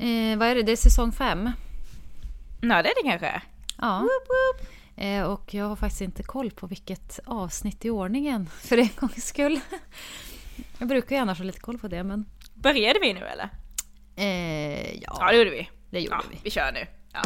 Eh, vad är det? Det är säsong fem. Ja, det är det kanske. Ja. Eh, och jag har faktiskt inte koll på vilket avsnitt i ordningen för en gångs skull. Jag brukar ju annars ha lite koll på det men... Började vi nu eller? Eh, ja, Ja, det gjorde vi. det gjorde Ja, vi. vi kör nu. Ja.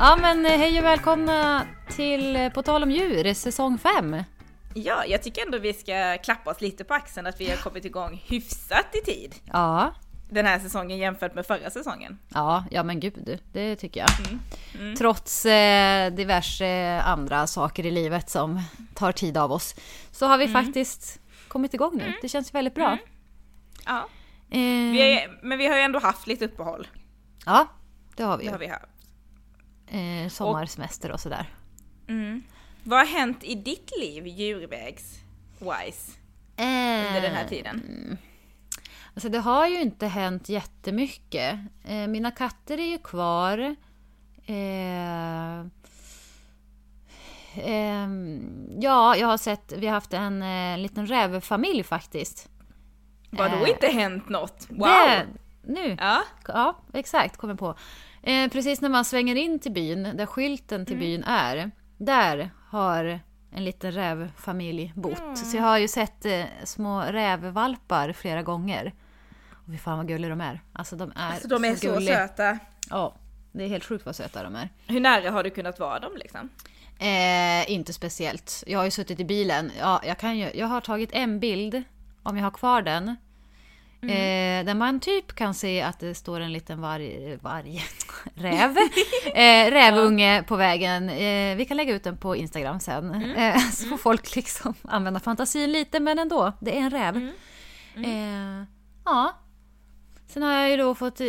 Ja men eh, hej och välkomna till eh, På tal om djur, säsong 5. ja, jag tycker ändå vi ska klappa oss lite på axeln att vi har kommit igång hyfsat i tid Ja, den här säsongen jämfört med förra säsongen. ja, ja men gud, det tycker jag. Mm. Trots eh, diverse andra saker i livet som tar tid av oss så har vi Mm. faktiskt kommit igång nu. Det känns väldigt bra. Ja. Eh, Vi är, men vi har ju ändå haft lite uppehåll. Ja, det har vi Det ju. har vi haft. Eh, sommarsemester och sådär. Mm. Vad har hänt i ditt liv djurvägs-wise under den här tiden? Alltså det har ju inte hänt jättemycket. Eh, mina katter är ju kvar. Eh, ehm, ja, jag har sett, vi har haft en eh, liten rävfamilj faktiskt. Vadå Eh, inte hänt något? Wow! Det, nu, Ja. ja exakt, kommer på. Eh, precis när man svänger in till byn, där skylten Mm. till byn är, där har en liten rävfamilj bott. Så jag har ju sett eh, små rävvalpar flera gånger. Och fy fan vad gulliga de är. Alltså de är, Alltså de är så gulliga. söta. Ja, det är helt sjukt vad söta de är. Hur nära har du kunnat vara dem liksom? Eh, inte speciellt. Jag har ju suttit i bilen. Ja, jag, kan ju, jag har tagit en bild, om jag har kvar den. Eh, där man typ kan se att det står en liten varg, varg räv, eh, rävunge på vägen. Eh, vi kan lägga ut den på Instagram sen. Eh, så får folk liksom använda fantasin lite, men ändå, det är en räv. Eh, ja. Sen har jag ju då fått eh,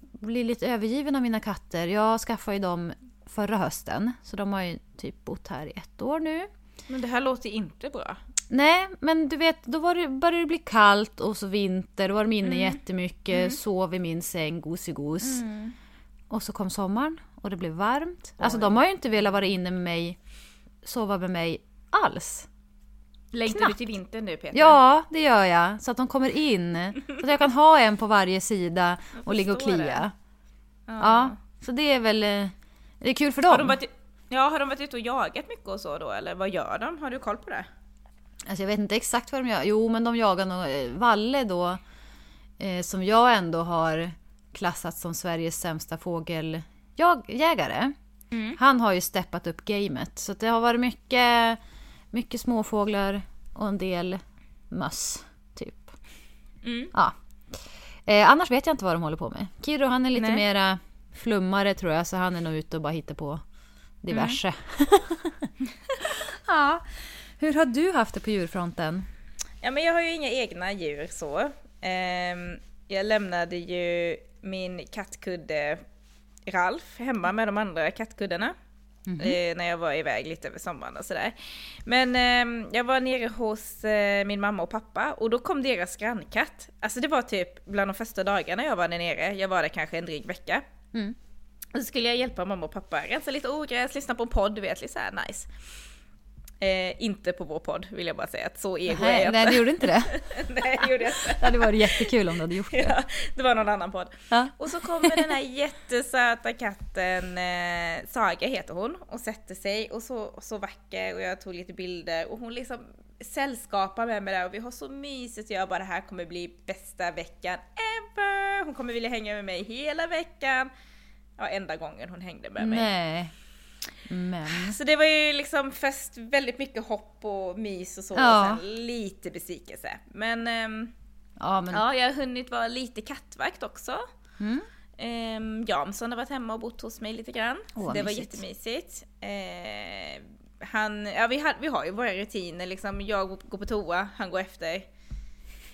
bli lite övergiven av mina katter. Jag skaffade ju dem förra hösten, så de har ju typ bott här i ett år nu. Men det här låter inte bra. Nej, men du vet, då var det, började det bli kallt och så vinter, då var de inne jättemycket, sov i min säng, gosigos. Och så kom sommaren och det blev varmt. Alltså de har ju inte velat vara inne med mig, sova med mig alls. Längtar Knappt. du till vintern nu Peter? Ja, det gör jag. Så att de kommer in. Så att jag kan ha en på varje sida och ligga och klia. det. Ja, så det är väl... eh, Det är kul för Har de dem. varit, ja, har de varit ute och jagat mycket och så då eller vad gör de? Har du koll på det? Alltså jag vet inte exakt vad de gör. Jo, men de jagar nog eh, Valle då. Eh, som jag ändå har klassat som Sveriges sämsta fågeljägare. Han har ju steppat upp gamet. Så det har varit mycket, mycket småfåglar och en del möss. Typ. Mm. Ja. Eh, annars vet jag inte vad de håller på med. Kiro han är lite Nej. mera flummare tror jag. Så han är nog ute och bara hittar på diverse. ja. Hur har du haft det på djurfronten? Ja men jag har ju inga egna djur så. Ehm, jag lämnade ju min kattkudde Ralf hemma med de andra kattkuddarna. eh, när jag var iväg lite över sommaren och sådär. Men ehm, jag var nere hos eh, min mamma och pappa och då kom deras grannkatt. Alltså det var typ bland de första dagarna jag var där nere. Jag var där kanske en dryg vecka. Mm. Och så skulle jag hjälpa mamma och pappa rensa lite ogräs, lyssna på en podd, du vet, lite såhär nice. Eh, inte på vår podd vill jag bara säga, att så ego är Nej, jag nej, inte. du gjorde inte det. nej, det gjorde jag inte. Det hade varit jättekul om du hade gjort det. Ja, det var någon annan podd. Ja. Och så kommer den här jättesöta katten, eh, Saga heter hon, och sätter sig och så, så vacker och jag tog lite bilder och hon liksom sällskapar med mig där och vi har så mysigt och jag bara det här kommer bli bästa veckan ever! Hon kommer vilja hänga med mig hela veckan. Ja, enda gången hon hängde med mig. Nej. Men. Så det var ju liksom först väldigt mycket hopp och mys och så Ja. och sen lite besvikelse. Men ehm, Ja, men. Ja, jag har hunnit vara lite kattvakt också. Mm. Ehm, Jansson har varit hemma och bott hos mig lite grann. Åh, så det var mysigt. jättemysigt. Ehm, han, ja, vi, har, vi har ju våra rutiner, liksom, jag går på toa, han går efter.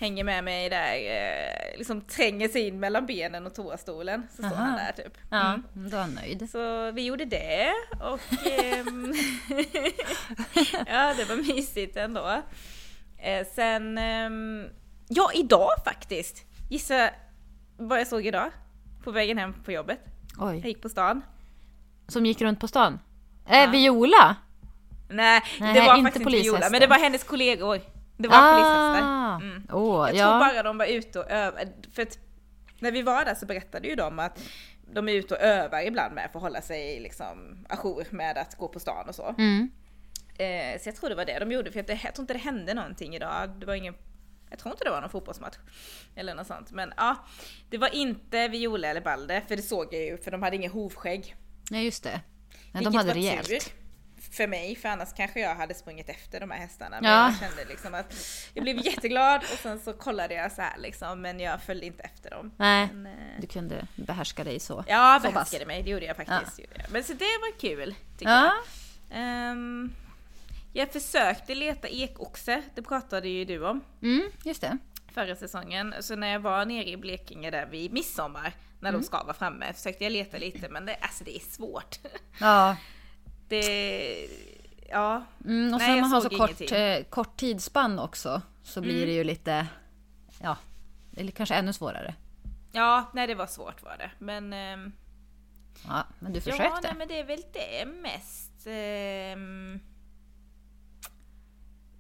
Hänger med mig där, eh, liksom tränger sig in mellan benen och toastolen. Så står Aha. han där typ. Ja, Mm. då är jag nöjd. Så vi gjorde det och ehm, ja det var mysigt ändå. Eh, sen ehm, Ja, idag faktiskt! Gissa vad jag såg idag? På vägen hem på jobbet. Jag Oj. gick på stan. Som gick runt på stan? Äh, Viola? Nej, Nej, det var inte faktiskt inte Viola, men det var hennes kollegor. Det var polishästar. Mm. Åh, Jag ja. tror bara de var ute och övade. För att när vi var där så berättade ju de att de är ute och övar ibland med för att hålla sig liksom ajour med att gå på stan och så. Mm. Eh, så jag tror det var det de gjorde, för jag, jag tror inte det hände någonting idag. Det var ingen, jag tror inte det var någon fotbollsmatch. Eller något sånt. Men ja, det var inte Viola eller Balder, för det såg jag ju, för de hade inget hovskägg. Nej, just det. Nej, de hade rejält. tur För mig, för annars kanske jag hade sprungit efter de här hästarna. Men Ja. jag kände liksom att jag blev jätteglad och sen så kollade jag så här liksom, men jag följde inte efter dem. Nej, Men, eh, du kunde behärska dig så. Ja, Så behärskade mig, det gjorde jag faktiskt. Gjorde jag. Men så det var kul, tycker Ja. jag. Ehm, jag försökte leta ekoxe, det pratade ju du om Mm, just det. förra säsongen. Så när jag var nere i Blekinge där vid midsommar, när Mm. de ska vara framme, försökte jag leta lite men det, alltså det är svårt. Ja. Det, ja. Mm, och Nej, sen jag man har så kort. Mm. eh, kort tidsspann också så blir det ju lite, ja, eller kanske ännu svårare. Ja, nej det var svårt var det. Men... ehm, Ja, men du ja, försökte. nej men det är väl det mest... ehm,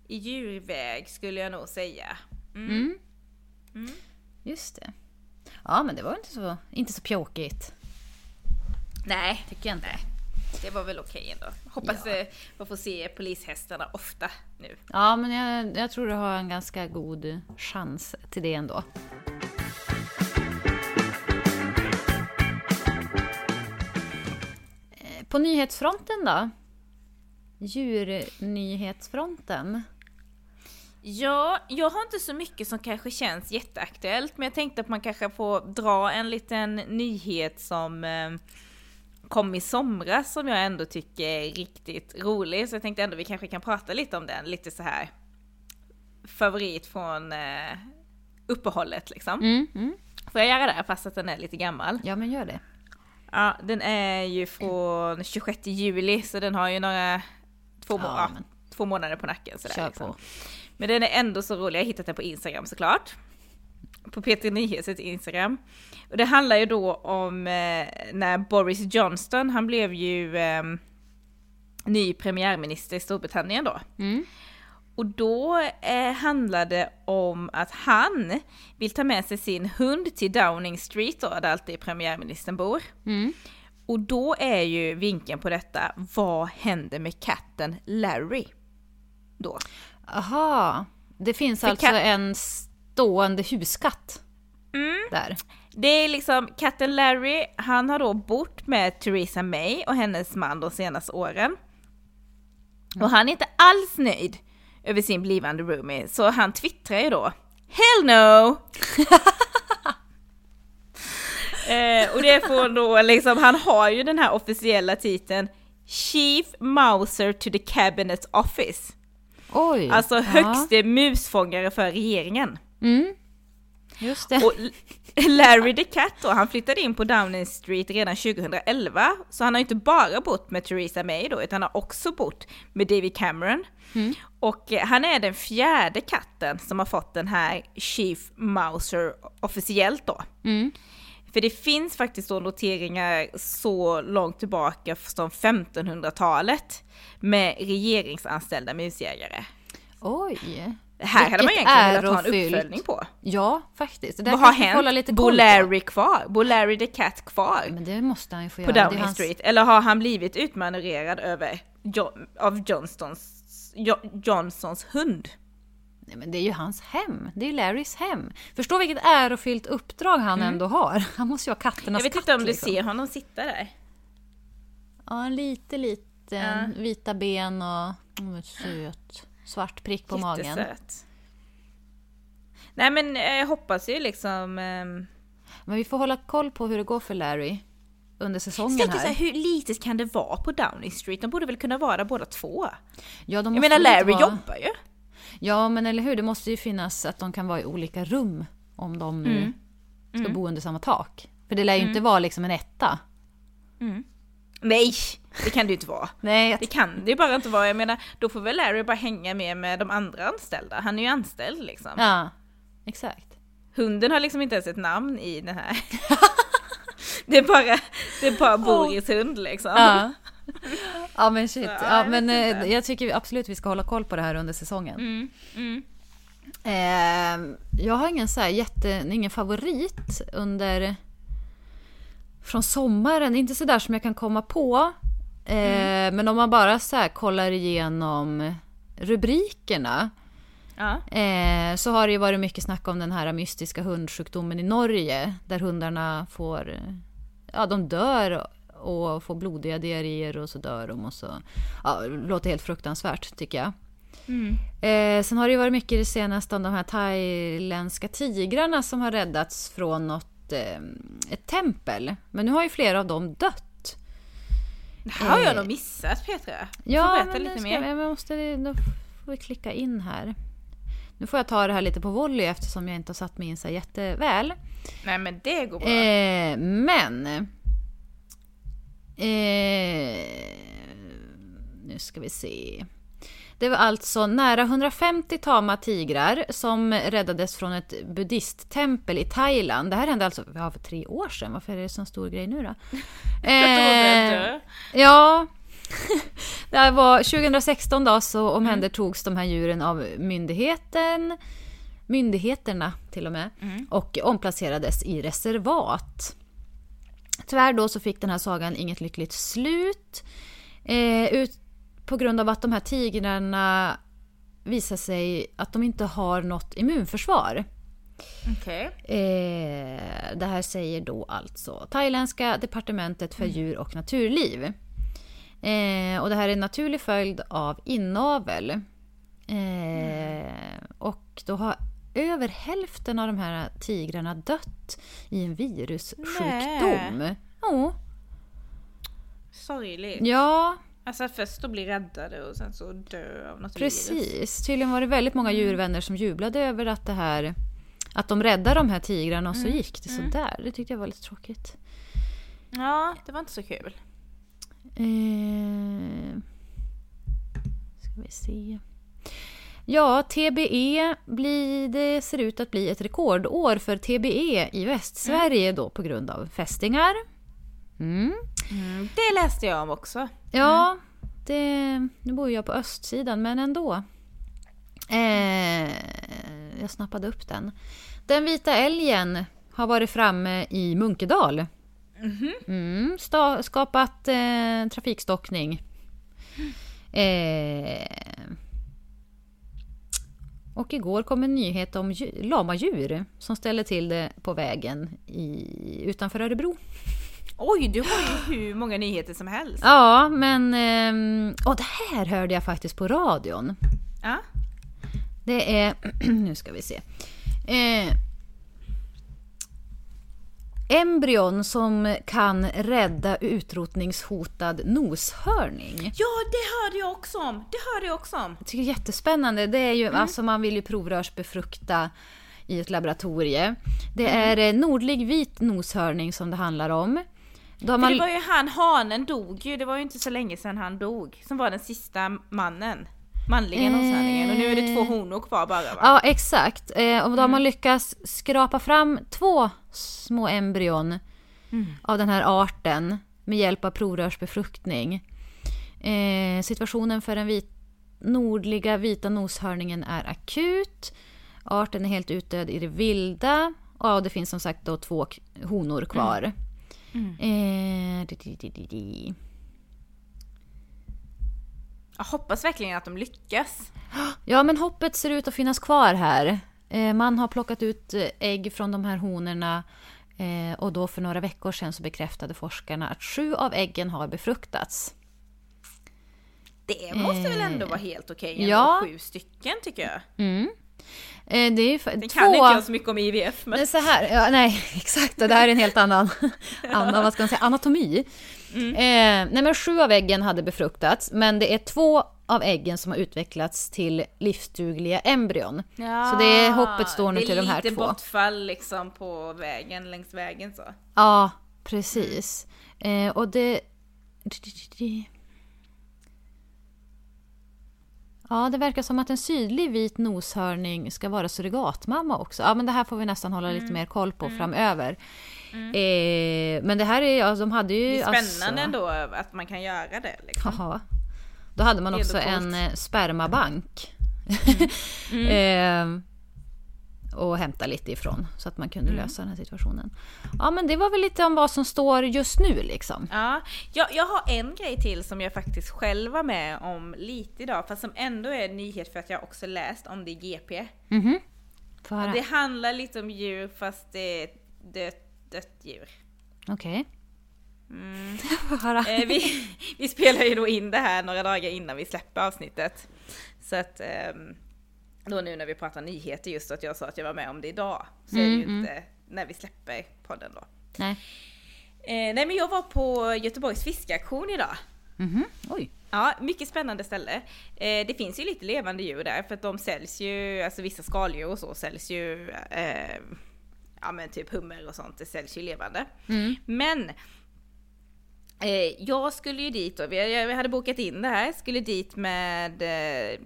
I djurväg skulle jag nog säga. Mm. Mm. Mm. Just det. Ja, men det var inte så, inte så pjåkigt. Nej, Tycker jag inte. Det var väl okej ändå. Hoppas Ja. eh, man får se polishästarna ofta nu. Ja, men jag, jag tror du har en ganska god chans till det ändå. Eh, På nyhetsfronten då? Djurnyhetsfronten? Ja, jag har inte så mycket som kanske känns jätteaktuellt, men jag tänkte att man kanske får dra en liten nyhet som eh, kom i somras som jag ändå tycker är riktigt rolig, så jag tänkte ändå vi kanske kan prata lite om den, lite så här favorit från eh, uppehållet liksom. Mm, mm. Får jag göra det fast att den är lite gammal? Ja, men gör det. Ja, den är ju från 26 juli, så den har ju några, två, må- Ja, men- två månader på nacken. Sådär, Kör liksom. på. Men den är ändå så rolig, jag har hittat den på Instagram såklart. På Peter Nyhets Instagram. Och det handlar ju då om eh, när Boris Johnson, han blev ju eh, ny premiärminister i Storbritannien då. Mm. Och då eh, handlar det om att han vill ta med sig sin hund till Downing Street då, där alltid premiärministern bor. Mm. Och då är ju vinkeln på detta, vad händer med katten Larry? Då. Aha, det finns För alltså en stående huskatt där. Det är liksom, katten Larry, han har då bott med Theresa May och hennes man de senaste åren. Och han är inte alls nöjd över sin blivande roomie, så han twittrar ju då Hell no! eh, och det från då liksom, han har ju den här officiella titeln Chief Mouser to the Cabinet Office. Oj! Alltså ja. högste musfångare för regeringen. Mm. Just det. Och Larry the Cat då, han flyttade in på Downing Street redan 2011, så han har inte bara bott med Theresa May då, utan han har också bott med David Cameron. Och eh, han är den fjärde katten som har fått den här Chief Mouser officiellt då. Mm. För det finns faktiskt då noteringar så långt tillbaka som 1500-talet med regeringsanställda musjägare. Oj! Det här hade man Vilket egentligen velat ha en uppföljning på. Ja, faktiskt. Det där Vad har hänt? Bor på. Larry kvar? Bor Larry the Cat kvar? Men det måste han ju få på göra. Är Downing hans- Street? Eller har han blivit utmanövrerad över jo, av Johnstons, jo, Johnsons hund? Nej, men det är ju hans hem. Det är ju Larrys hem. Förstå vilket ärofyllt uppdrag han ändå har. Han måste ju ha katternas Mm. Jag vet katt, inte om du liksom. ser honom sitta där. Ja, lite liten. Vita ben och mm, söt. Svart prick på magen. Jättesöt. Nej men eh, jag hoppas ju liksom... ehm, Men vi får hålla koll på hur det går för Larry under säsongen här. här, hur litet kan det vara på Downing Street? De borde väl kunna vara båda två? Ja, de Jag menar Larry vara- jobbar ju. Ja, men eller hur? Det måste ju finnas att de kan vara i olika rum om de nu Mm. ska bo under samma tak. För det lär ju inte vara liksom en etta. Nej, det kan det ju inte vara. Nej, Det kan det ju bara inte vara. Jag menar, då får väl Larry bara hänga med med de andra anställda. Han är ju anställd liksom. Ja, exakt. Hunden har liksom inte ens ett namn i den här. det är bara, det är bara Boris hund liksom. Ja. ja men shit. Ja, Ja, jag men vet eh, jag tycker absolut vi ska hålla koll på det här under säsongen. Mm, mm. Eh, jag har ingen så här jätte, ingen favorit under från sommaren. Inte så där som jag kan komma på. Eh, Mm. Men om man bara så kollar igenom rubrikerna. Ja. Eh, så har det ju varit mycket snack om den här mystiska hundsjukdomen i Norge. Där hundarna får, ja de dör och får blodiga diarréer och så dör de och så. Ja, det låter helt fruktansvärt tycker jag. Mm. Eh, sen har det ju varit mycket det senaste om de här thailändska tigrarna som har räddats från något, eh, ett tempel. Men nu har ju flera av dem dött. Det här har jag Eh, nog missat Petra. Du Ja, får berätta lite ska, mer. jag måste, då får vi klicka in här. Nu får jag ta det här lite på volley eftersom jag inte har satt mig in så jätteväl. Nej men det går bra. Eh, men... Eh, nu ska vi se. Det var alltså nära 150 tama tigrar som räddades från ett buddhisttempel i Thailand. Det här hände alltså ja, för tre år sedan. Varför är det en sån stor grej nu då? Eh. Ja. Det var 2016 då så omhändertogs de här djuren av myndigheten. Myndigheterna till och med. Och omplacerades i reservat. Tyvärr då så fick den här sagan inget lyckligt slut. Eh, ut, på grund av att de här tigrarna visar sig att de inte har något immunförsvar. Okej. Eh, det här säger då alltså Thailändska departementet för djur och naturliv. Eh, och det här är en naturlig följd av inavel. Eh, och då har över hälften av de här tigrarna dött i en virussjukdom. Sorgligt. ja, Alltså först att bli räddade och sen så dö av något virus. precis. Tydligen var det väldigt många djurvänner som jublade över att det här att de räddade de här tigrarna och så gick det sådär. Det tyckte jag var lite tråkigt. Ja, det var inte så kul. Eh, ska vi se. Ja, TBE blir, det ser ut att bli ett rekordår för TBE i Västsverige då på grund av fästingar. Mm. Det läste jag om också. Ja, det, nu bor jag på östsidan men ändå. Eh, jag snappade upp den. Den vita älgen har varit framme i Munkedal. Mm, sta, skapat eh, trafikstockning. Eh, och igår kom en nyhet om dju- lamadjur som ställer till det på vägen i, utanför Örebro. Oj, du har ju hur många nyheter som helst. Ja, men... ehm, Och det här hörde jag faktiskt på radion. Ja. Det är... Nu ska vi se. Eh, embryon som kan rädda utrotningshotad noshörning. Ja, det hörde jag också om. Det hörde jag också om. Jag tycker det är jättespännande. Det är ju, alltså man vill ju provrörsbefrukta i ett laboratorie. Det är eh, nordlig vit noshörning som det handlar om. Då För man, det var ju han, hanen dog ju. Det var ju inte så länge sedan han dog. Som var den sista mannen. Manliga Eh. noshörningen. Och nu är det två honor kvar bara va? Ja, exakt. Eh, och då har man lyckats skrapa fram två små embryon av den här arten med hjälp av provrörsbefruktning. Eh, situationen för den vit, nordliga vita noshörningen är akut. Arten är helt utdöd i det vilda. Ja, det finns som sagt då två honor kvar. Eh, di, di, di. Jag hoppas verkligen att de lyckas. Ja, men hoppet ser ut att finnas kvar här. Eh, Man har plockat ut eh, ägg från de här honorna eh, och då för några veckor sedan så bekräftade forskarna att sju av äggen har befruktats. Det måste väl ändå vara helt okej ändå, ja. Sju stycken tycker jag. Eh, Det är för, Det två... kan inte jag så mycket om IVF men... Så här, ja, nej exakt, det här är en helt annan, annan vad ska man säga, anatomi. Mm. Eh, nej men sju av äggen hade befruktats, men det är två av äggen som har utvecklats till livsdugliga embryon. Så det är hoppet står nu till de här Det är lite två. bortfall liksom på vägen, längs vägen så. Ja, precis. Eh, och det... Ja, det verkar som att en sydlig vit noshörning ska vara surrogatmamma också. Ja, men det här får vi nästan hålla Mm. lite mer koll på framöver. Eh, men det här är, ja, de hade ju... Det är spännande alltså, ändå att man kan göra det. Liksom. Jaha. Då hade man också en eh, spermabank. Mm. eh, och hämta lite ifrån så att man kunde Mm. lösa den här situationen. Ja men det var väl lite om vad som står just nu liksom. Ja, jag, jag har en grej till som jag faktiskt själv var med om lite idag, fast som ändå är en nyhet för att jag också läst om det i GP. Mhm. Få höra. Det handlar lite om djur fast det är dött, dött djur. Okej. Mm. Få höra. Eh, vi, vi spelar ju då in det här några dagar innan vi släpper avsnittet. Så att ehm, då nu när vi pratar nyheter just att jag sa att jag var med om det idag. Så är det ju Mm, inte när vi släpper podden då. Nej. Eh, nej men jag var på Göteborgs fiskaktion idag. Mhm. Oj. Ja, mycket spännande ställe. Eh, det finns ju lite levande djur där för att de säljs ju, alltså vissa skaldjur och så säljs ju, eh, ja men typ hummer och sånt, det säljs ju levande. Mm. Men eh, jag skulle ju dit då, vi, jag hade bokat in det här, skulle dit med eh,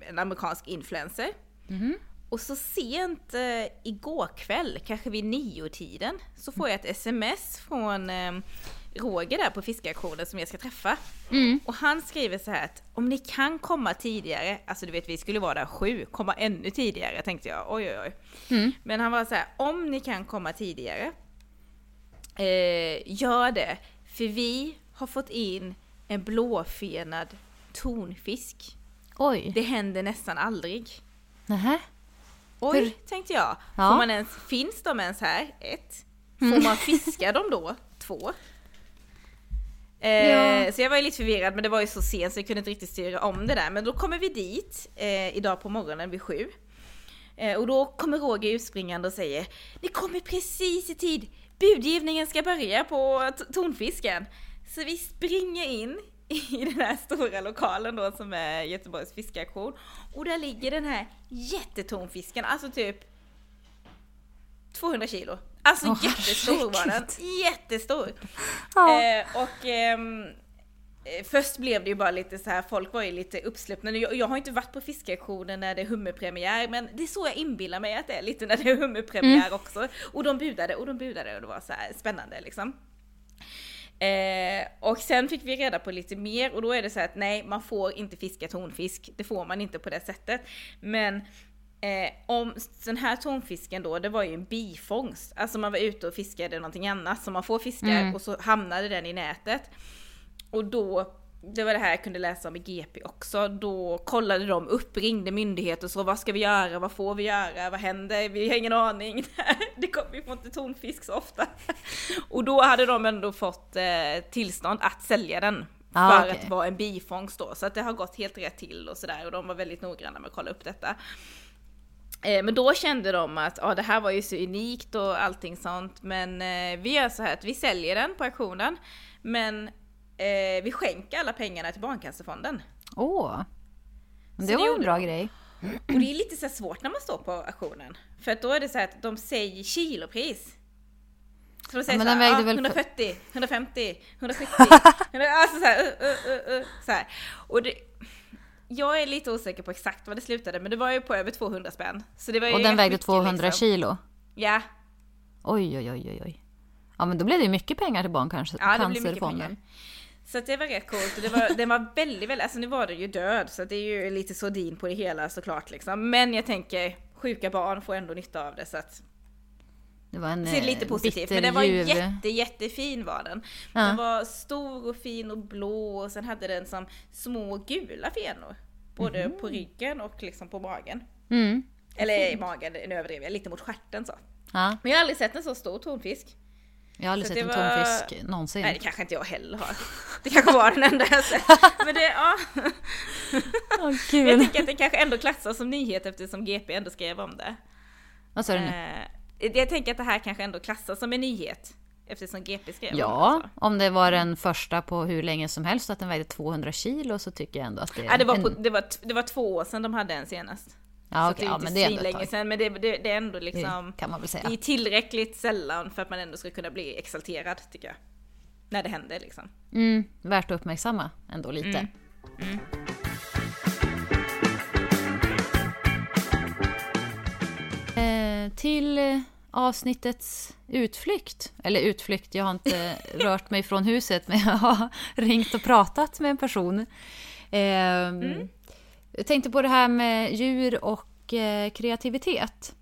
en amerikansk influencer. Mhm. Och så sent eh, igår kväll, kanske vid nio-tiden, så får jag ett sms från eh, Roger där på fiskaktionen som jag ska träffa. Mm. Och han skriver så här att om ni kan komma tidigare, alltså du vet vi skulle vara där sju, komma ännu tidigare tänkte jag, oj oj oj. Mm. Men han var så här, om ni kan komma tidigare, eh, gör det. För vi har fått in en blåfenad tonfisk. Oj. Det händer nästan aldrig. Nähä. Oj, Hur- tänkte jag. Ja. Får man ens, finns de ens här? Ett. Får man fiska dem då? Två. Eh, Ja. Så jag var ju lite förvirrad men det var ju så sent så jag kunde inte riktigt styra om det där. Men då kommer vi dit eh, idag på morgonen vid sju. Eh, och då kommer Roger utspringande och säger Ni kommer precis i tid! Budgivningen ska börja på tonfisken. Så vi springer in i den här stora lokalen då som är Göteborgs fiskaktion. Och där ligger den här jättetonfisken, alltså typ 200 kilo. Alltså Åh, jättestor var den. Jättestor! Ja. Eh, och ehm, eh, först blev det ju bara lite så här, folk var ju lite uppsluppna. Jag, jag har inte varit på fiskaktioner när det är hummerpremiär, men det är så jag inbillar mig att det är lite när det är hummerpremiär Mm. också. Och de budade och de budade och det var så spännande liksom. Eh, och sen fick vi reda på lite mer och då är det så att nej, man får inte fiska tonfisk. Det får man inte på det sättet. Men eh, om den här tonfisken då, det var ju en bifångst. Alltså man var ute och fiskade någonting annat som man får fiska Mm. och så hamnade den i nätet. Och då, det var det här jag kunde läsa om i GP också, då kollade de upp, ringde myndigheter så vad ska vi göra, vad får vi göra, vad händer, vi har ingen aning. Det kom, vi får inte tonfisk så ofta. Och då hade de ändå fått eh, tillstånd att sälja den. Ah, för okej. att det var en bifångst då, så att det har gått helt rätt till och sådär och de var väldigt noggranna med att kolla upp detta. Eh, Men då kände de att ah, det här var ju så unikt och allting sånt. Men eh, vi gör så här att vi säljer den på auktionen. Men eh, vi skänker alla pengarna till Barncancerfonden. Åh. Så Det det var en bra grej. Och det är lite så svårt när man står på auktionen. För att då är det så här att de säger kilopris. Så de säger men så här, ah, väl för- 140, 150, 170. alltså så här, uh, uh, uh, uh, så här. Och det, jag är lite osäker på exakt vad det slutade, men det var ju på över 200 spänn. Så det var ju Och den vägde mycket, 200 liksom. kilo. Ja, Oj, oj, oj, oj. Ja, men då blev det ju mycket pengar till Ja, det blir mycket Barncancerfonden. pengar. Så det var rätt coolt. Det var, den var väldigt, väldigt, alltså nu var den ju död så det är ju lite sordin på det hela såklart liksom. Men jag tänker, sjuka barn får ändå nytta av det så att Det var en det är lite eh, positivt. Men den var bitterljuv. jätte, jättefin var den. Ja. Den var stor och fin och blå och sen hade den som små gula fenor. Både på ryggen och liksom på magen. Mm. Eller i magen, nu överdrev jag, lite mot stjärten så. Ja, Men jag har aldrig sett en så stor tonfisk. Jag har aldrig Så sett en var- tonfisk någonsin. Nej det kanske inte jag heller har. Det kanske var den enda jag sett. Men det, ja. Men gud. jag tänker att det kanske ändå klassas som nyhet eftersom GP ändå skrev om det. Vad sa du nu? Eh, jag tänker att det här kanske ändå klassas som en nyhet. Eftersom GP skrev. Ja, alltså. om det var den första på hur länge som helst att den vägde 200 kilo så tycker jag ändå att det är Ja, det, var på, en... det, var, det var två år sedan de hade en senast. Ja, okay, så det är ja, inte ja, länge sedan men det, det, det, är ändå liksom, det, kan man väl säga. det är tillräckligt sällan för att man ändå ska kunna bli exalterad tycker jag. När det händer liksom. Mm, värt att uppmärksamma ändå lite. Mm. Mm. Eh, till eh, avsnittets utflykt. Eller utflykt, jag har inte rört mig från huset men jag har ringt och pratat med en person. Eh, mm. Jag tänkte på det här med djur och eh, kreativitet.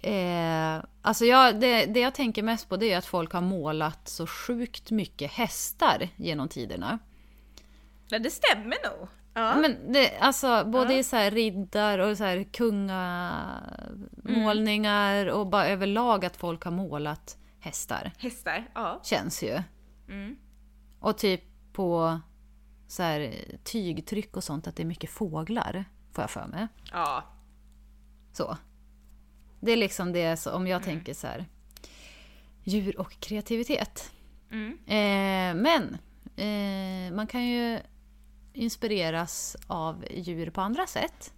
Eh, alltså jag, det, det, jag tänker mest på det är att folk har målat så sjukt mycket hästar genom tiderna. Ja, det stämmer nog. Ja. Men det, alltså både ja. i så här riddar och så här kungamålningar mm. och bara överlag att folk har målat hästar. Hästar, ja. Känns ju. Mm. Och typ på så här tygtryck och sånt att det är mycket fåglar, får jag för mig. Ja. Så. Det är liksom det, om jag mm. tänker så här. Djur och kreativitet. Mm. Eh, men eh, man kan ju inspireras av djur på andra sätt.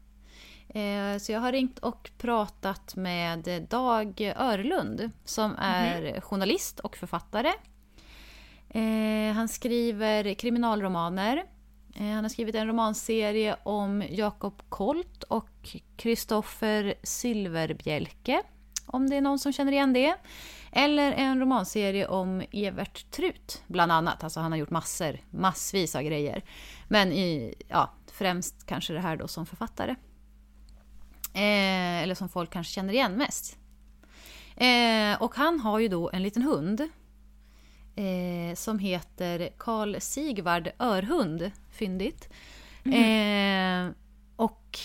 Eh, så jag har ringt och pratat med Dag Örlund som är mm. journalist och författare. Eh, han skriver kriminalromaner. Eh, han har skrivit en romanserie om Jakob Kolt och Kristoffer Silverbjälke. Om det är någon som känner igen det. Eller en romanserie om Evert Trut, bland annat. Alltså han har gjort massor, massvis av grejer. Men i, ja, främst kanske det här då som författare. Eh, eller som folk kanske känner igen mest. Eh, och han har ju då en liten hund. Eh, som heter Karl Sigvard Örhund. Fyndigt. Mm. och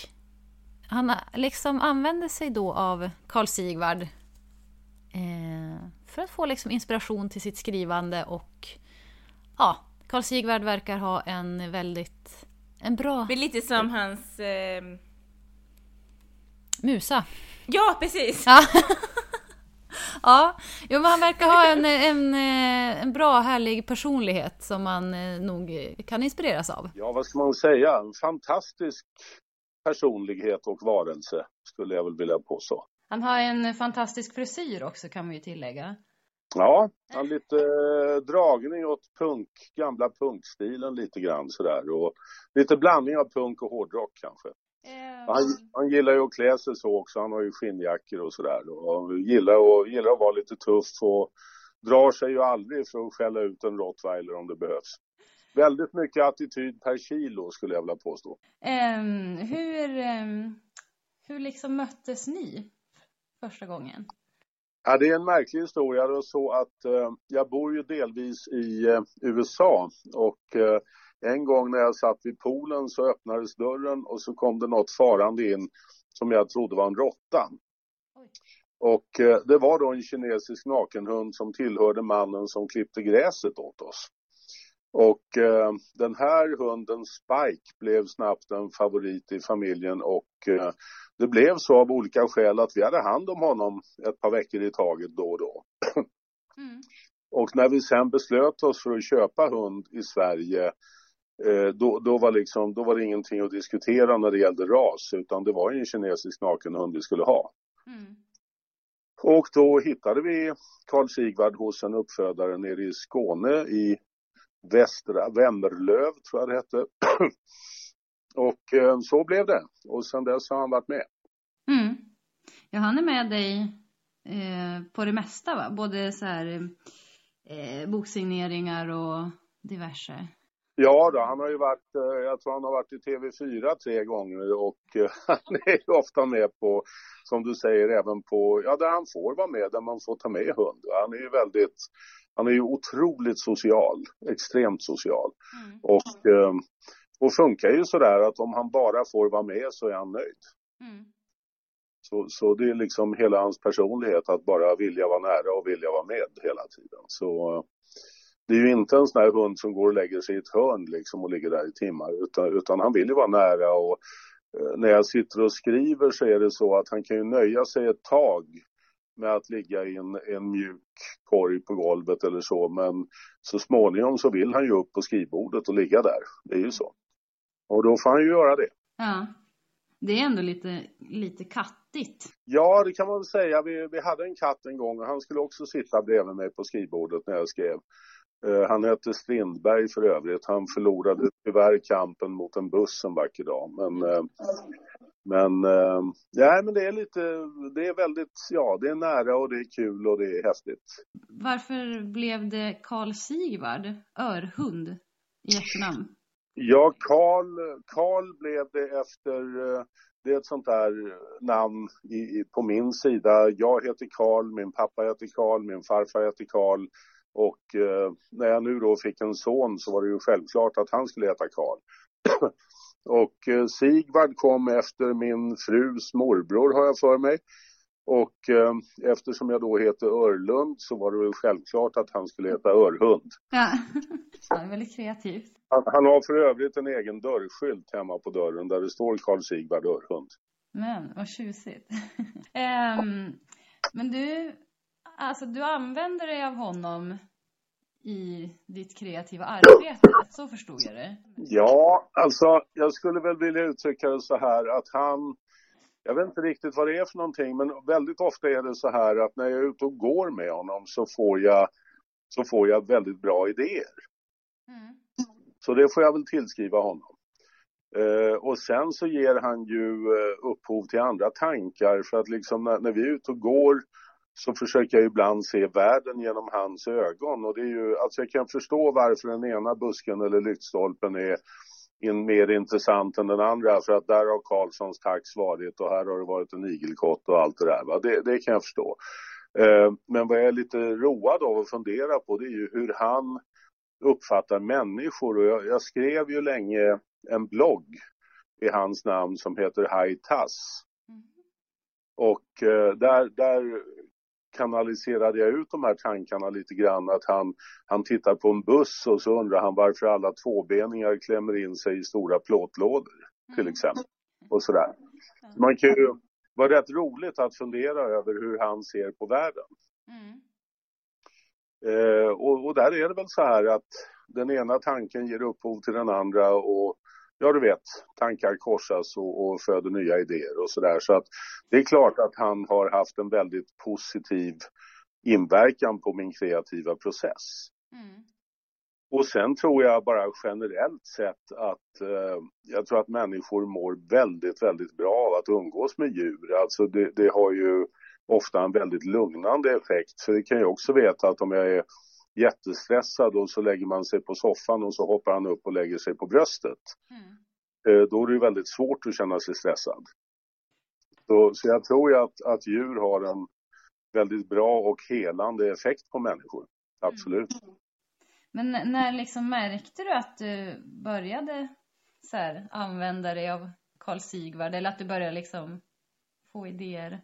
han liksom använder sig då av Karl Sigvard Eh, för att få liksom inspiration till sitt skrivande och ja, Karl Sigvard verkar ha en väldigt, en bra... Det är lite som hans... Eh... Musa. Ja, precis! Ja. ja, jo, men han verkar ha en, en, eh, en bra härlig personlighet som man eh, nog kan inspireras av. Ja, vad ska man säga? En fantastisk personlighet och varelse skulle jag väl vilja påstå. Han har en fantastisk frisyr också kan man ju tillägga. Ja, han har lite eh, dragning åt punk, gamla punkstilen lite grann sådär och lite blandning av punk och hårdrock kanske. Mm. Han, han, gillar ju att klä sig så också, han har ju skinnjackor och sådär och gillar, och, gillar att vara lite tuff och drar sig ju aldrig för att skälla ut en rottweiler om det behövs. Väldigt mycket attityd per kilo skulle jag vilja påstå. Um, hur, um, hur liksom möttes ni? första gången? Ja, det är en märklig historia. Det så att eh, jag bor ju delvis i eh, USA och eh, en gång när jag satt vid poolen så öppnades dörren och så kom det något farande in som jag trodde var en råtta. Och eh, det var då en kinesisk nakenhund som tillhörde mannen som klippte gräset åt oss. Och eh, den här hunden Spike blev snabbt en favorit i familjen och eh, det blev så av olika skäl att vi hade hand om honom ett par veckor i taget då och då. Mm. Och när vi sen beslöt oss för att köpa hund i Sverige då, då, var liksom, då var det ingenting att diskutera när det gällde ras utan det var en kinesisk nakenhund vi skulle ha. Mm. Och då hittade vi Carl Sigvard hos en uppfödare nere i Skåne i Västra Vemmerlöv tror jag det hette. Och eh, så blev det. Och sen dess har han varit med. Mm. Ja, han är med dig eh, på det mesta va? Både så här eh, boksigneringar och diverse. Ja, då, han har ju varit, eh, jag tror han har varit i TV4 tre gånger och eh, han är ju ofta med på, som du säger, även på, ja där han får vara med, där man får ta med hund. Han är ju väldigt, han är ju otroligt social, extremt social. Mm. Och eh, och funkar ju sådär att om han bara får vara med så är han nöjd. Mm. Så, så det är liksom hela hans personlighet att bara vilja vara nära och vilja vara med hela tiden. Så det är ju inte en sån här hund som går och lägger sig i ett hörn liksom och ligger där i timmar utan, utan han vill ju vara nära och eh, när jag sitter och skriver så är det så att han kan ju nöja sig ett tag med att ligga i en, en mjuk korg på golvet eller så men så småningom så vill han ju upp på skrivbordet och ligga där. Det är ju så. Och då får han ju göra det. Ja. Det är ändå lite, lite kattigt. Ja, det kan man väl säga. Vi, vi hade en katt en gång och han skulle också sitta bredvid mig på skrivbordet när jag skrev. Uh, han hette Strindberg för övrigt. Han förlorade tyvärr kampen mot en buss en vacker dag. Men uh, Men, eh, ja, men det är lite, det är väldigt, ja, det är nära och det är kul och det är häftigt. Varför blev det Karl Sigvard, örhund, i efternamn? Ja, Karl, Karl blev det efter, eh, det är ett sånt där namn i, på min sida. Jag heter Karl, min pappa heter Karl, min farfar heter Karl. Och eh, när jag nu då fick en son så var det ju självklart att han skulle heta Karl. och eh, Sigvard kom efter min frus morbror har jag för mig. Och eh, eftersom jag då heter Örlund så var det väl självklart att han skulle heta Örhund. Ja, det är väldigt kreativt. Han, han, har för övrigt en egen dörrskylt hemma på dörren där det står Karl Sigvard Örhund. Men vad tjusigt. um, men du, alltså du använder dig av honom i ditt kreativa arbete, så förstod jag det. Ja, alltså jag skulle väl vilja uttrycka det så här att han jag vet inte riktigt vad det är för någonting men väldigt ofta är det så här att när jag är ute och går med honom så får jag, så får jag väldigt bra idéer. Mm. Så det får jag väl tillskriva honom. Eh, och sen så ger han ju eh, upphov till andra tankar för att liksom när, när vi är ute och går så försöker jag ibland se världen genom hans ögon och det är ju, alltså jag kan förstå varför den ena busken eller lyktstolpen är in mer intressant än den andra för att där har Karlssons tax varit och här har det varit en igelkott och allt det där. Va? Det, det kan jag förstå. Eh, men vad jag är lite road av att fundera på det är ju hur han uppfattar människor och jag, jag skrev ju länge en blogg i hans namn som heter High Tass. Mm. Och eh, där, där kanaliserade jag ut de här tankarna lite grann. Att han, han tittar på en buss och så undrar han varför alla tvåbeningar klämmer in sig i stora plåtlådor till mm. exempel. Och sådär. Man kan ju vara rätt roligt att fundera över hur han ser på världen. Mm. Eh, och, och, där är det väl så här att den ena tanken ger upphov till den andra och ja du vet, tankar korsas och, och föder nya idéer och sådär. Så att det är klart att han har haft en väldigt positiv inverkan på min kreativa process. Mm. Och sen tror jag bara generellt sett att eh, jag tror att människor mår väldigt, väldigt bra av att umgås med djur. Alltså det, det, har ju ofta en väldigt lugnande effekt. För det kan jag också veta att om jag är jättestressad och så lägger man sig på soffan och så hoppar han upp och lägger sig på bröstet. Mm. Eh, då är det väldigt svårt att känna sig stressad. Så, så jag tror ju att, att djur har en väldigt bra och helande effekt på människor. Absolut. Mm. Men när liksom märkte du att du började så här, använda dig av Karl Sigvard eller att du började liksom få idéer?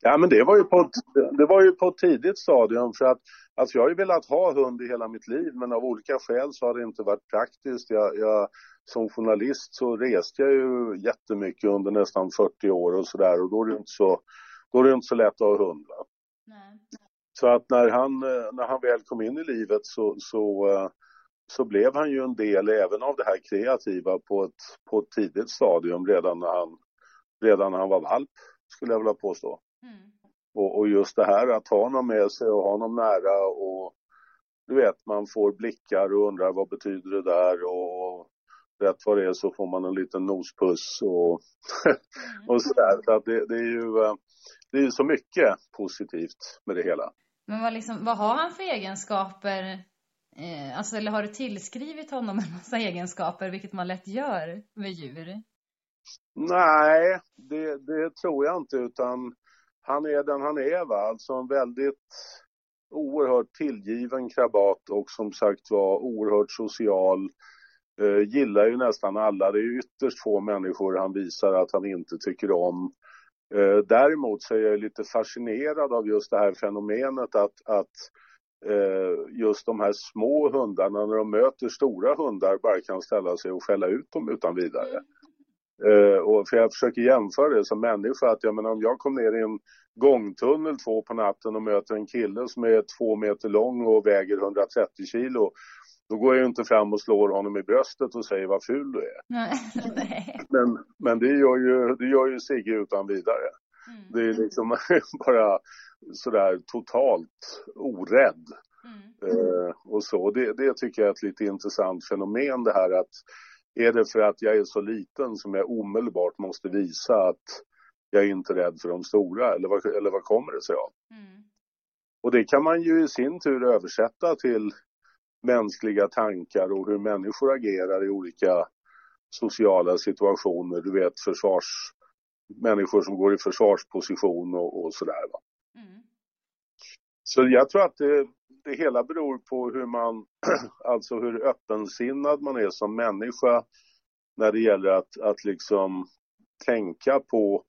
Ja, men det var ju på ett, det var ju på ett tidigt stadium för att alltså jag har ju velat ha hund i hela mitt liv men av olika skäl så har det inte varit praktiskt. Jag, jag som journalist så reste jag ju jättemycket under nästan 40 år och sådär och då är det inte så, då är det inte så lätt att ha hund. Va? Nej. Så att när han, när han väl kom in i livet så, så, så blev han ju en del även av det här kreativa på ett, på ett tidigt stadium redan när han, redan när han var valp skulle jag vilja påstå. Mm. Och, och, just det här att ha honom med sig och ha honom nära och du vet, man får blickar och undrar vad betyder det där och rätt vad det är så får man en liten nospuss och, mm. och sådär. Så att det, det, är ju eh, det är så mycket positivt med det hela. Men vad, liksom, vad har han för egenskaper? Eh, alltså, eller har du tillskrivit honom en massa egenskaper, vilket man lätt gör med djur? Nej, det, det tror jag inte, utan han är den han är, va? alltså en väldigt oerhört tillgiven krabat och som sagt var oerhört social. Eh, gillar ju nästan alla. Det är ytterst få människor han visar att han inte tycker om. Eh, däremot så är jag lite fascinerad av just det här fenomenet att, att eh, just de här små hundarna när de möter stora hundar bara kan ställa sig och skälla ut dem utan vidare. Uh, och för jag försöker jämföra det som människa att jag menar om jag kom ner i en gångtunnel två på natten och möter en kille som är två meter lång och väger 130 kilo. Då går jag ju inte fram och slår honom i bröstet och säger vad ful du är. men, men det gör ju, det gör ju Sigge utan vidare. Mm. Det är liksom bara sådär totalt orädd. Mm. Uh, och så. Det, det tycker jag är ett lite intressant fenomen det här att är det för att jag är så liten som jag omedelbart måste visa att jag är inte rädd för de stora eller vad, eller vad kommer det sig av? Mm. Och det kan man ju i sin tur översätta till mänskliga tankar och hur människor agerar i olika sociala situationer. Du vet försvars... Människor som går i försvarsposition och, och sådär. Va? Mm. Så jag tror att det, det hela beror på hur man, alltså hur öppensinnad man är som människa när det gäller att, att liksom tänka på,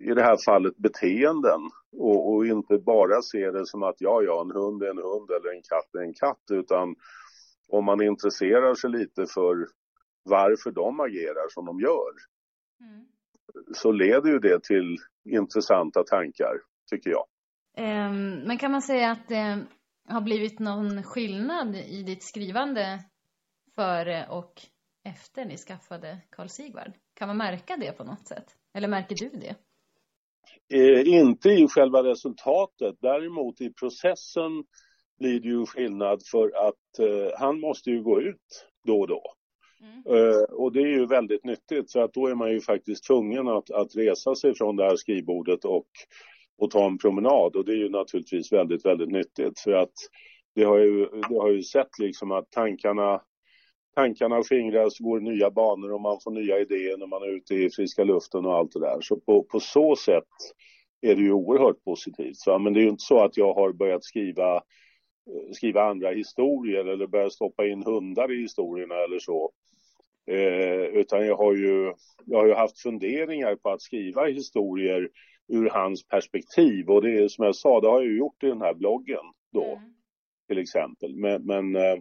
i det här fallet, beteenden och, och, inte bara se det som att ja, ja, en hund är en hund eller en katt är en katt, utan om man intresserar sig lite för varför de agerar som de gör mm. så leder ju det till intressanta tankar, tycker jag. Um, men kan man säga att det har blivit någon skillnad i ditt skrivande före och efter ni skaffade Carl Sigvard? Kan man märka det på något sätt? Eller märker du det? Eh, inte i själva resultatet, däremot i processen blir det ju skillnad för att eh, han måste ju gå ut då och då. Mm. Uh, och det är ju väldigt nyttigt för att då är man ju faktiskt tvungen att, att resa sig från det här skrivbordet och, och ta en promenad och det är ju naturligtvis väldigt, väldigt nyttigt för att det har ju, det har ju sett liksom att tankarna tankarna skingras, går nya banor och man får nya idéer när man är ute i friska luften och allt det där. Så på, på så sätt är det ju oerhört positivt. Va? men det är ju inte så att jag har börjat skriva, skriva andra historier eller börjat stoppa in hundar i historierna eller så. Eh, utan jag har, ju, jag har ju haft funderingar på att skriva historier ur hans perspektiv och det är som jag sa, det har jag gjort i den här bloggen då mm. till exempel. Men, men eh,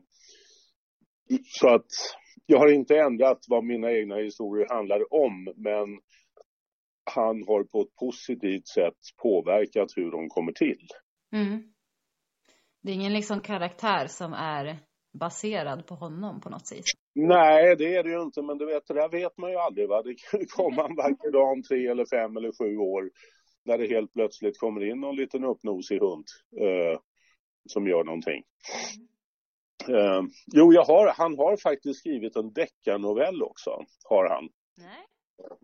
så att jag har inte ändrat vad mina egna historier handlar om men han har på ett positivt sätt påverkat hur de kommer till. Mm. Det är ingen liksom karaktär som är baserad på honom på något sätt? Nej, det är det ju inte, men du vet, det där vet man ju aldrig. Va? Det kan komma en vacker dag om tre eller fem eller sju år när det helt plötsligt kommer in någon liten uppnosig hund eh, som gör någonting. Eh, jo, jag har, han har faktiskt skrivit en deckarnovell också, har han. Nej.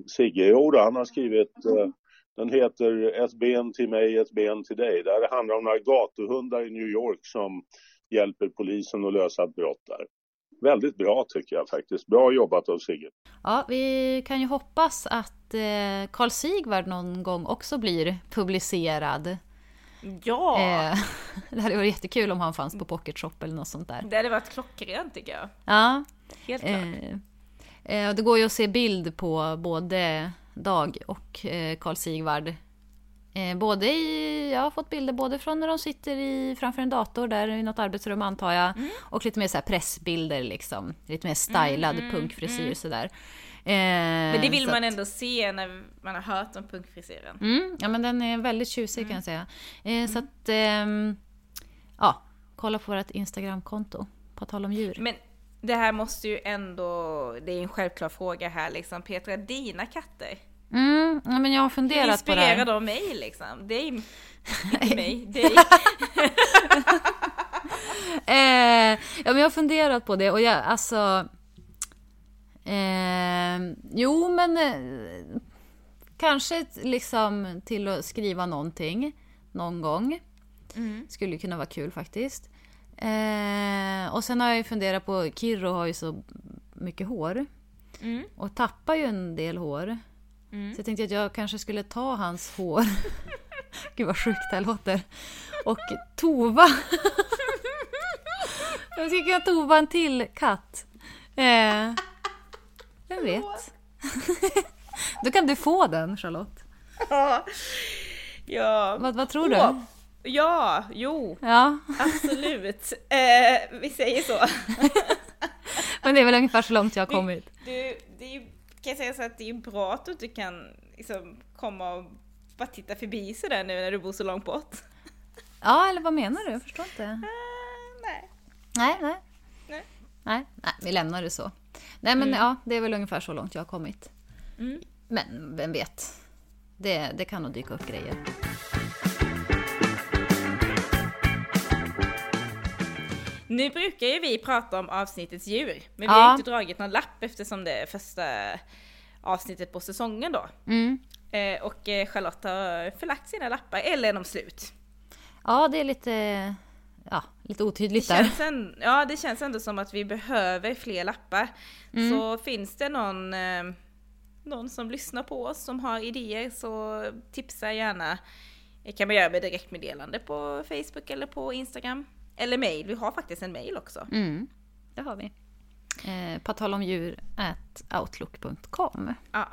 Sigge, jo då, han har skrivit, eh, den heter Ett ben till mig, ett ben till dig. Det handlar om några gatuhundar i New York som hjälper polisen att lösa brott där. Väldigt bra tycker jag faktiskt. Bra jobbat av Sigge. Ja, vi kan ju hoppas att eh, Carl Sigvard någon gång också blir publicerad. Ja! Eh, det hade varit jättekul om han fanns på Pocket Shop eller något sånt där. Det hade varit klockrent tycker jag. Ja. Helt klart. Eh, det går ju att se bild på både Dag och Carl Sigvard Eh, både i, jag har fått bilder både från när de sitter i, framför en dator där i något arbetsrum antar jag. Mm. Och lite mer så pressbilder liksom. Lite mer stylad mm, punkfrisyr mm. sådär. Eh, men det vill man att, ändå se när man har hört om punkfrisyren. Mm, ja men den är väldigt tjusig kan jag säga. Eh, så mm. att, eh, ja, kolla på vårt Instagramkonto. På tal om djur. Men det här måste ju ändå, det är en självklar fråga här liksom. Petra, dina katter? Mm, men jag har funderat på det Inspirerad av mig liksom. Det är inte mig, dig. eh, ja, men jag har funderat på det och jag, alltså... Eh, jo, men eh, kanske liksom till att skriva någonting någon gång. Mm. Skulle kunna vara kul faktiskt. Eh, och sen har jag ju funderat på, Kirro har ju så mycket hår. Mm. Och tappar ju en del hår. Mm. Så jag tänkte att jag kanske skulle ta hans hår. Gud vad sjukt det här låter. Och tova. jag skulle kunna tova en till katt. Eh, vem vet? Då kan du få den Charlotte. Ja. Vad, vad tror du? Ja, jo. Ja. Absolut. Eh, vi säger så. Men det är väl ungefär så långt jag har kommit. Du, du, det är ju kan jag säga så att det är bra att du inte kan liksom, komma och bara titta förbi sådär nu när du bor så långt bort. Ja, eller vad menar du? Jag förstår inte. Uh, nej. Nej, nej. Nej. Nej, nej, vi lämnar det så. Nej, men mm. ja, det är väl ungefär så långt jag har kommit. Mm. Men vem vet? Det, det kan nog dyka upp grejer. Nu brukar ju vi prata om avsnittets djur, men vi Ja. har inte dragit någon lapp eftersom det är första avsnittet på säsongen då. Mm. Eh, och eh, Charlotte har förlagt sina lappar, eller är de slut? Ja, det är lite, ja, lite Det otydligt där. känns, en, ja, det känns ändå som att vi behöver fler lappar. Så finns det någon, eh, någon som lyssnar på oss som har idéer så tipsa gärna. Det kan man göra med direktmeddelande på Facebook eller på Instagram. Eller mail, vi har faktiskt en mail också. Mm, det har vi. Eh, på tal om djur, at outlook.com. Ja.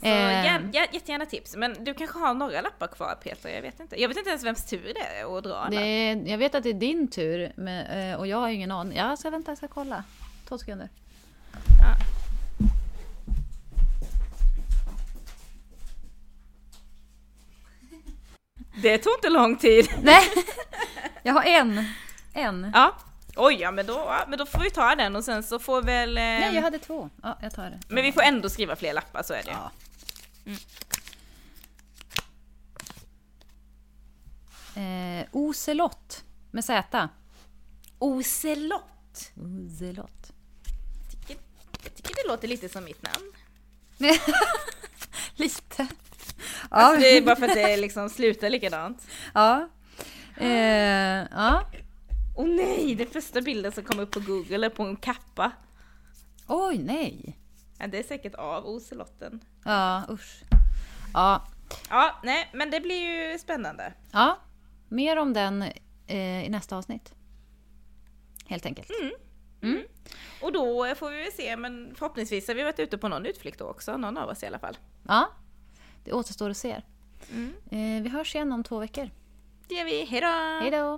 Så Eh. gär, gär, jättegärna tips. Men du kanske har några lappar kvar Peter, jag vet inte. Jag vet inte ens vems tur det är att dra Det är, jag vet att det är din tur men, eh, och jag har ingen aning. Jag ska vänta, jag ska kolla. Två sekunder. Ja. Det tog inte lång tid. Nej, jag har en. En. Ja. Oj, ja men då, men då får vi ta den och sen så får väl... Eh, Nej, jag hade två. Ja, jag tar det. Men vi får ändå skriva fler lappar, så är det. Ja. Eh, ocelott med Z. Ocelott. Ocelott. Tycker- Jag tycker det låter lite som mitt namn. Lite. Ja. Alltså, det är bara för att det liksom slutar likadant. ja. Eh, ja. Åh nej, den första bilden som kom upp på google är på en kappa. Oj, nej. Ja, det är säkert av ocelotten. Ja, usch. Ja, Ja, nej, men det blir ju spännande. ja. mer om den eh, i nästa avsnitt. Helt enkelt. Och då får vi väl se, men förhoppningsvis har vi varit ute på någon utflykt då också, någon av oss i alla fall. Ja, det återstår att se. Eh, vi hörs igen om två veckor. Det gör vi, hejdå! Hej då!